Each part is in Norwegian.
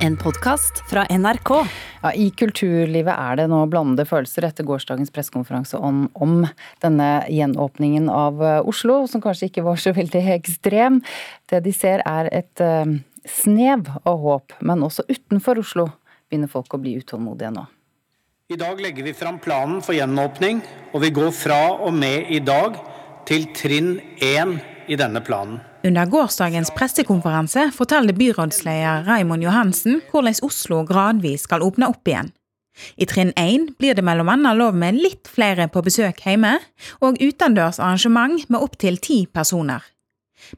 en podkast fra NRK. Ja, I kulturlivet er det nå blandede følelser etter gårsdagens pressekonferanse om, om, denne gjenåpningen av eh, Oslo, som kanskje ikke var så veldig ekstrem. Det de ser er et uh, snev av håp, men også utenfor Oslo begynner folk å bli utålmodige nå. I dag legger vi fram planen for gjenåpning, og vi går fra og med i dag til trinn én i denne planen. Under gårsdagens pressekonferanse fortalte byrådsleder Raimond Johansen hvordan Oslo gradvis skal åpne opp igjen. I trinn 1 blir det bl.a. lov med litt flere på besøk hjemme, og utendørs arrangement med opptil ti personer.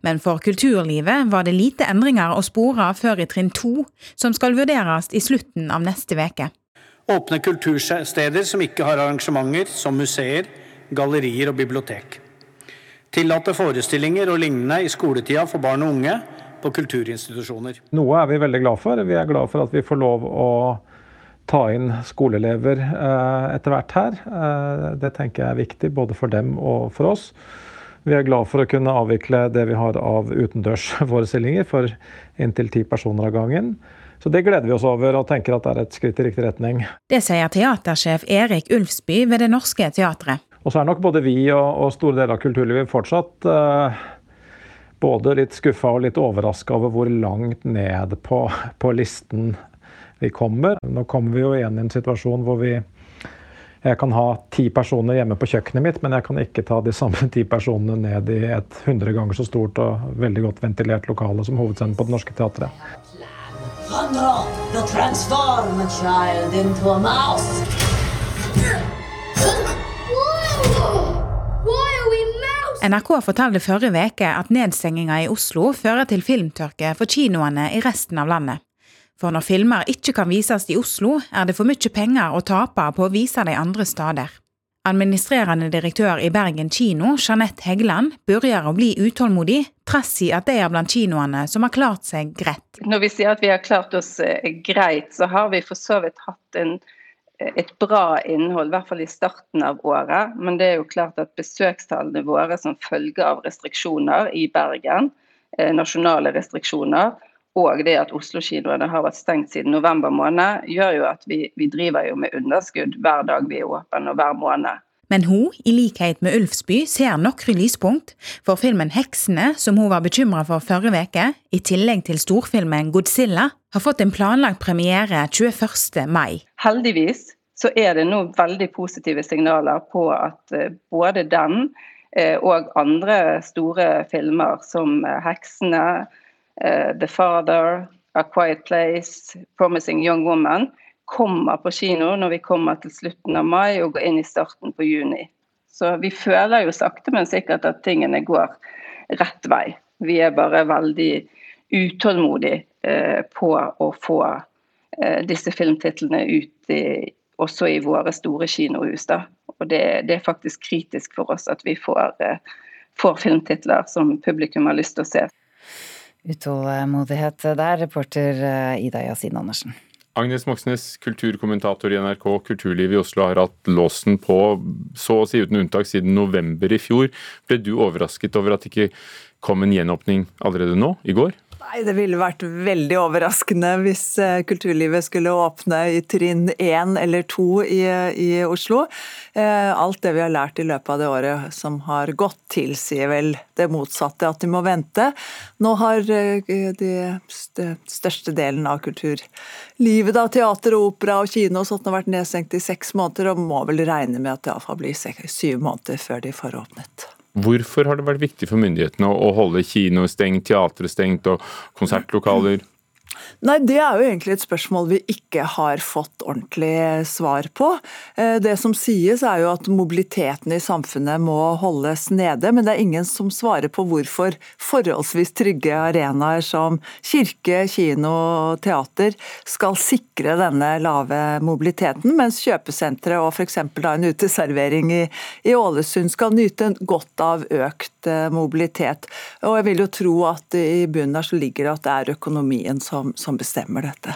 Men for kulturlivet var det lite endringer å spore før i trinn 2, som skal vurderes i slutten av neste uke. Åpne kultursteder som ikke har arrangementer, som museer, gallerier og bibliotek. Tillate forestillinger og lignende i skoletida for barn og unge på kulturinstitusjoner. Noe er vi veldig glad for. Vi er glad for at vi får lov å ta inn skoleelever eh, etter hvert her. Eh, det tenker jeg er viktig både for dem og for oss. Vi er glad for å kunne avvikle det vi har av utendørsforestillinger for inntil ti personer av gangen. Så Det gleder vi oss over og tenker at det er et skritt i riktig retning. Det sier teatersjef Erik Ulfsby ved Det Norske Teatret. Og så er nok både vi og, og store deler av kulturlivet fortsatt eh, både litt skuffa og litt overraska over hvor langt ned på, på, listen vi kommer. Nå kommer vi jo igjen i en situasjon hvor vi jeg kan ha ti personer hjemme på kjøkkenet mitt, men jeg kan ikke ta de samme ti personene ned i et hundre ganger så stort og veldig godt ventilert lokale som Hovedscenen på Det Norske Teatret. NRK fortalte forrige uke at nedstenginga i Oslo fører til filmtørke for kinoene i resten av landet. For når filmer ikke kan vises i Oslo, er det for mye penger å tape på å vise de andre steder. Administrerende direktør i Bergen kino, Jeanette Heggeland, begynner å bli utålmodig, trass i at de er blant kinoene som har klart seg greit. Når vi sier at vi har klart oss eh, greit, så har vi for så vidt hatt en et bra innhold, i hvert fall i starten av året. Men det er jo klart at besøkstallene våre som følge av restriksjoner i Bergen, eh, nasjonale restriksjoner, og det at Oslo-kinoene har vært stengt siden november måned, gjør jo at vi, vi driver jo med underskudd hver dag vi er åpne og hver måned. Men hun, i likhet med Ulfsby, ser noen lyspunkt. For filmen 'Heksene', som hun var bekymra for forrige uke, i tillegg til storfilmen 'Godzilla', har fått en planlagt premiere 21. mai. Heldigvis så er det nå veldig positive signaler på at eh, både den eh, og andre store filmer som eh, 'Heksene', 'The Father', 'A Quiet Place', 'Promising Young Woman' kommer på kino når vi kommer til slutten av mai og går inn i starten på juni. Så vi føler jo sakte, men sikkert at tingene går rett vei. Vi er bare veldig utålmodige eh, på å få eh, disse filmtitlene ut i, også i våre store kinohus. Da. Og det, det, er faktisk kritisk for oss at vi får, eh, får filmtitler som publikum har lyst til å se. Utålmodighet der, reporter eh, Ida Yasin Andersen. Agnes Moxnes, kulturkommentator i NRK. Kulturlivet i Oslo har hatt låsen på så å si uten unntak siden november i fjor. Ble du overrasket over at det ikke kom en gjenåpning allerede nå, i går? Nei, Det ville vært veldig overraskende hvis eh, kulturlivet skulle åpne i trinn én eller to i, i, Oslo. Eh, alt det vi har lært i løpet av det året som har gått, tilsier vel det motsatte, at de må vente. Nå har eh, de største delen av kulturlivet, da, teater, og opera og kino og sånt, har vært nedstengt i seks måneder, og må vel regne med at det iallfall blir syv måneder før de får åpnet. Hvorfor har det vært viktig for myndighetene å holde kino stengt, teatret stengt og konsertlokaler? Nei, Det er jo egentlig et spørsmål vi ikke har fått ordentlig svar på. Eh, det som sies er jo at mobiliteten i samfunnet må holdes nede, men det er ingen som svarer på hvorfor forholdsvis trygge arenaer som kirke, kino og teater skal sikre denne lave mobiliteten, mens kjøpesentre og f.eks. en uteservering i, i Ålesund skal nyte godt av økt eh, mobilitet. Og jeg vil jo tro at i bunnen her så ligger det at det er økonomien som, som bestemmer dette.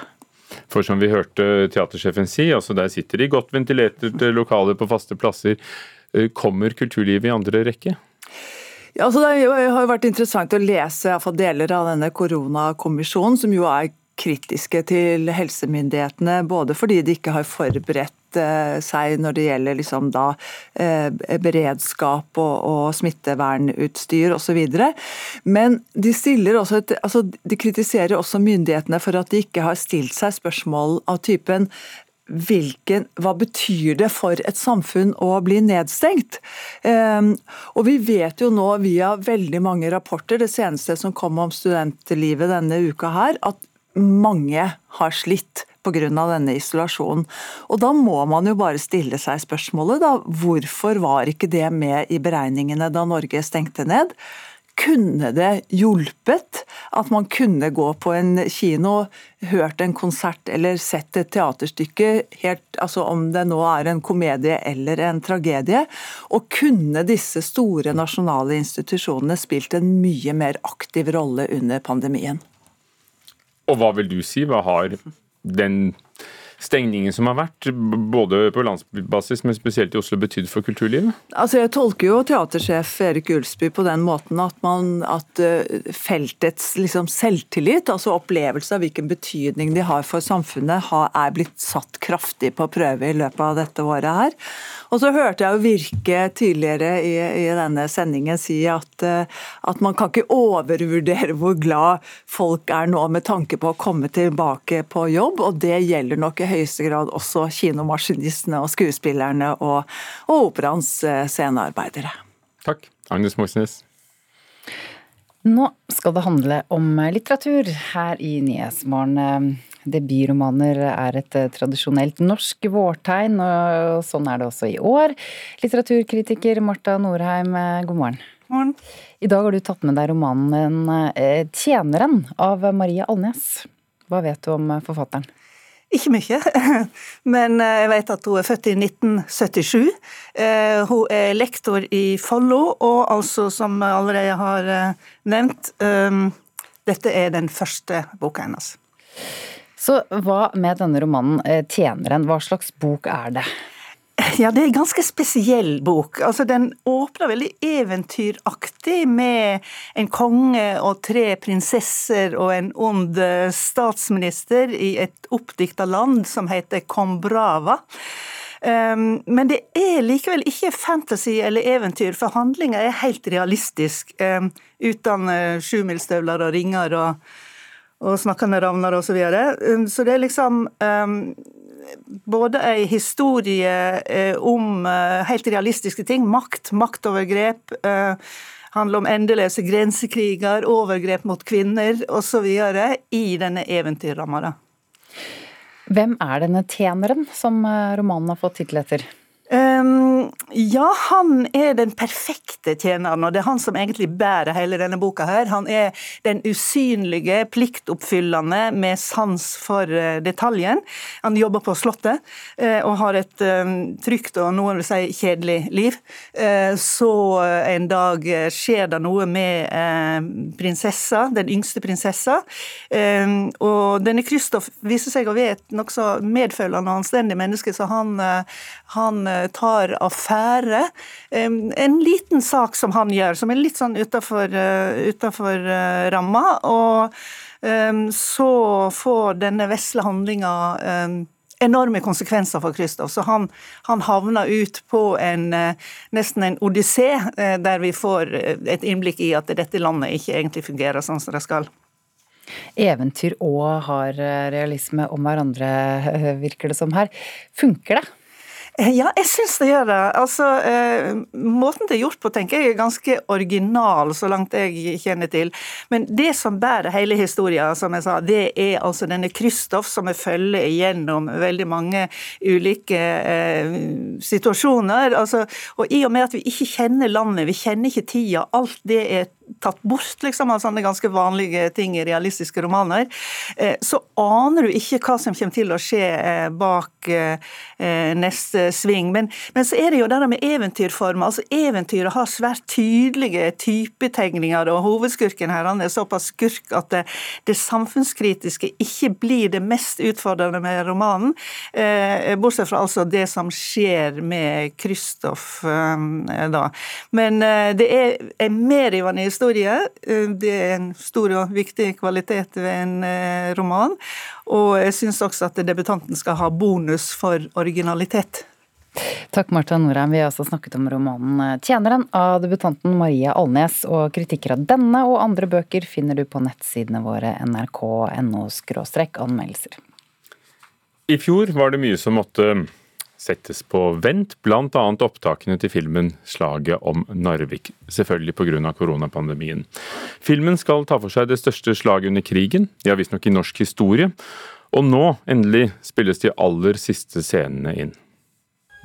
For som vi hørte teatersjefen si, altså der sitter de godt ventilerte lokaler på faste plasser. Eh, kommer kulturlivet i andre rekke? Ja, altså det har jo vært interessant å lese deler av denne koronakommisjonen, som jo er kritiske til helsemyndighetene, både fordi de ikke har forberedt seg når det gjelder liksom da, eh, beredskap og, og smittevernutstyr osv. Men de, også et, altså, de kritiserer også myndighetene for at de ikke har stilt seg spørsmål av typen hvilken, hva betyr det for et samfunn å bli nedstengt? Um, og Vi vet jo nå via veldig mange rapporter, det seneste som kom om studentlivet denne uka her, at mange har slitt pga. denne isolasjonen. Og Da må man jo bare stille seg spørsmålet da, hvorfor var ikke det med i beregningene da Norge stengte ned? Kunne det hjulpet at man kunne gå på en kino, hørt en konsert eller sett et teaterstykke, helt, altså om det nå er en komedie eller en tragedie? Og kunne disse store nasjonale institusjonene spilt en mye mer aktiv rolle under pandemien? Og hva vil du si? Hva har den stengningen som har vært, både på landsbasis, men spesielt i Oslo, betydd for kulturlivet? Altså Jeg tolker jo teatersjef Erik Ulsby på den måten at, man, at eh, feltets liksom selvtillit, altså opplevelse av hvilken betydning de har for samfunnet, er blitt satt kraftig på prøve i løpet av dette året her. Og så hørte jeg jo Virke tidligere i, i denne sendingen si at, eh, at man kan ikke overvurdere hvor glad folk er nå med tanke på å komme tilbake på jobb, og det gjelder nok i høyeste grad også kinomaskinistene og skuespillerne og, og operaens eh, scenearbeidere. Takk. Agnes Moxnes. Nå skal det handle om litteratur her i Nyhetsmorgen. Debutromaner er et eh, tradisjonelt norsk vårtegn, og sånn er det også i år. Litteraturkritiker Marta Norheim, eh, god morgen. morgen. I dag har du tatt med deg romanen eh, 'Tjeneren' av Maria Alnes. Hva vet du om forfatteren? Ikke mye, men jeg vet at hun er født i 1977. Hun er lektor i Follo, og altså, som jeg allerede har nevnt, dette er den første boka hennes. Så hva med denne romanen eh, 'Tjeneren', hva slags bok er det? Ja, det er en ganske spesiell bok. Altså, den åpner veldig eventyraktig med en konge og tre prinsesser og en ond eh, statsminister i et oppdikta land som heter Kombrava. Um, men det er likevel ikke fantasy eller eventyr, for handlinga er helt realistisk. Um, uten sjumilsstøvler og ringer og og snakkende ravner osv. Så, videre. Um, så det er liksom um, både ei historie uh, om uh, helt realistiske ting, makt, maktovergrep. Uh, handler om endeløse grensekriger, overgrep mot kvinner osv. i denne eventyrramma. Hvem er denne tjeneren som romanen har fått tittel etter? Um, ja, han er den perfekte tjeneren, og det er han som egentlig bærer hele denne boka. her. Han er den usynlige, pliktoppfyllende med sans for uh, detaljen. Han jobber på Slottet uh, og har et um, trygt og noen vil si kjedelig liv. Uh, så en dag skjer det noe med prinsessa, den yngste prinsessa. Og denne Kristoff viser seg å være et nokså medfølende og anstendig menneske, så han, han tar affære. En liten sak som han gjør, som er litt sånn utafor eh, ramma. Og så får denne vesle handlinga enorme konsekvenser for Kristoff. Så han, han havner ut på en, eh, nesten en odyssé, eh, der vi får et innblikk i at dette landet ikke egentlig fungerer sånn som det skal. Eventyr og har realisme om hverandre, virker det som her. Funker det? Ja, jeg syns det gjør det. Altså, eh, måten det er gjort på, tenker jeg er ganske original, så langt jeg kjenner til. Men det som bærer hele historien, som jeg sa, det er altså denne Kristoff som jeg følger gjennom veldig mange ulike eh, situasjoner. Altså, og i og med at vi ikke kjenner landet, vi kjenner ikke tida, alt det er tatt bort liksom, av sånne ganske vanlige ting i realistiske romaner, eh, så aner du ikke hva som kommer til å skje eh, bak eh, neste sving. Men, men så er det jo det med eventyrformer. altså Eventyret har svært tydelige typetegninger, og hovedskurken her han er såpass skurk at det, det samfunnskritiske ikke blir det mest utfordrende med romanen, bortsett fra altså det som skjer med Kristoff da. Men det er, er mer i historie. Det er en stor og viktig kvalitet ved en roman. Og jeg syns også at debutanten skal ha bonus for originalitet. Takk, Marta Norheim. Vi har også snakket om romanen 'Tjeneren' av debutanten Maria Alnes. Og kritikker av denne og andre bøker finner du på nettsidene våre nrk.no anmeldelser. I fjor var det mye som måtte settes på vent, bl.a. opptakene til filmen 'Slaget om Narvik', selvfølgelig pga. koronapandemien. Filmen skal ta for seg det største slaget under krigen, ja visstnok i norsk historie, og nå endelig spilles de aller siste scenene inn.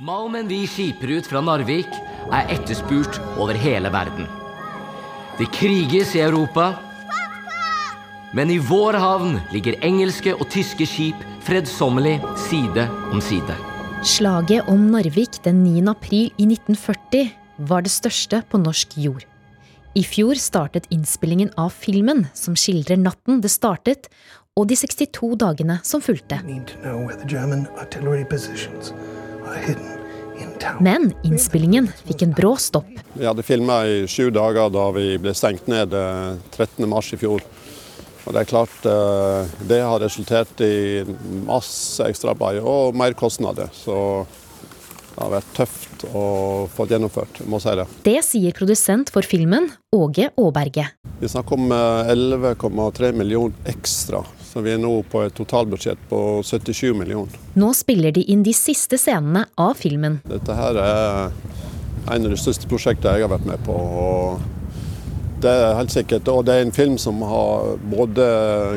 Malmen vi skiper ut fra Narvik, er etterspurt over hele verden. Det kriges i Europa, men i vår havn ligger engelske og tyske skip fredsommelig side om side. Slaget om Narvik den 9. april i 1940 var det største på norsk jord. I fjor startet innspillingen av filmen som skildrer natten det startet, og de 62 dagene som fulgte. Men innspillingen fikk en brå stopp. Vi hadde filma i sju dager da vi ble stengt ned 13.3 eh, i fjor. Og det er klart eh, det har resultert i masse ekstraarbeid og mer kostnader. Så det har vært tøft å få gjennomført, må si det. Det sier produsent for filmen, Åge Aaberge. Vi snakker om 11,3 eh, millioner ekstra så vi er nå på et totalbudsjett på 77 millioner. Nå spiller de inn de siste scenene av filmen. Dette her er en av de største prosjektene jeg har vært med på. og det er helt sikkert. Og det er en film som har både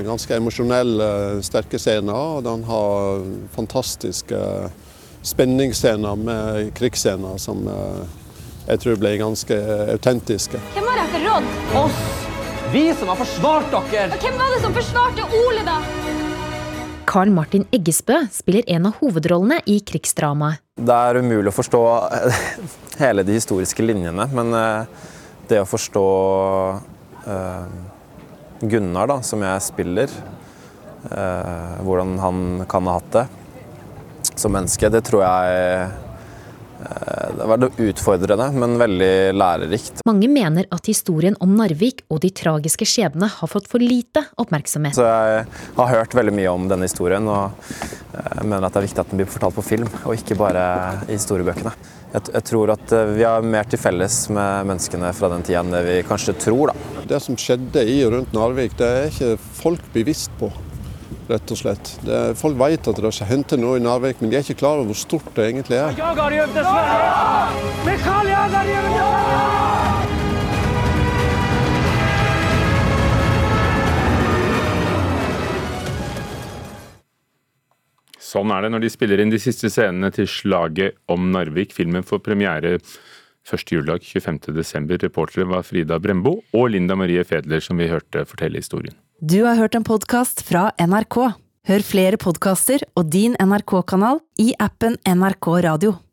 ganske emosjonelle, sterke scener, og den har fantastiske spenningsscener med krigsscener som eh, jeg tror blir ganske autentiske. Hvem har dere rådd? Oss! Vi som har forsvart dere! Og hvem var det som forsvarte Ole, da? Carl Martin Eggesbø spiller en av hovedrollene i krigsdramaet. Det er umulig å forstå hele de historiske linjene, men eh, det å forstå uh, Gunnar, da, som jeg spiller, uh, hvordan han kan ha hatt det som menneske, det tror jeg Eh, det var utfordrende, men veldig lærerikt. Mange mener at historien om Narvik og de tragiske skjebnene har fått for lite oppmerksomhet. Så jeg har hørt veldig mye om denne historien, og eh, mener at det er viktig at den blir fortalt på film, og ikke bare i historiebøkene. Jeg, tror at eh, vi har mer til felles med menneskene fra den tida enn det vi kanskje tror. Da. Det som skjedde i og rundt Narvik, det er ikke folk bevisst på rett og slett. Er, folk vet at det har hendt noe i Narvik, men de er ikke klar over hvor stort det egentlig er. Sånn er det når de spiller inn de siste scenene til slaget om Narvik. Filmen får premiere første juledag 25.12. Reportere var Frida Brembo og Linda Marie Fedler, som vi hørte fortelle historien. Du har hørt en podkast fra NRK. Hør flere podkaster og din NRK-kanal i appen NRK Radio.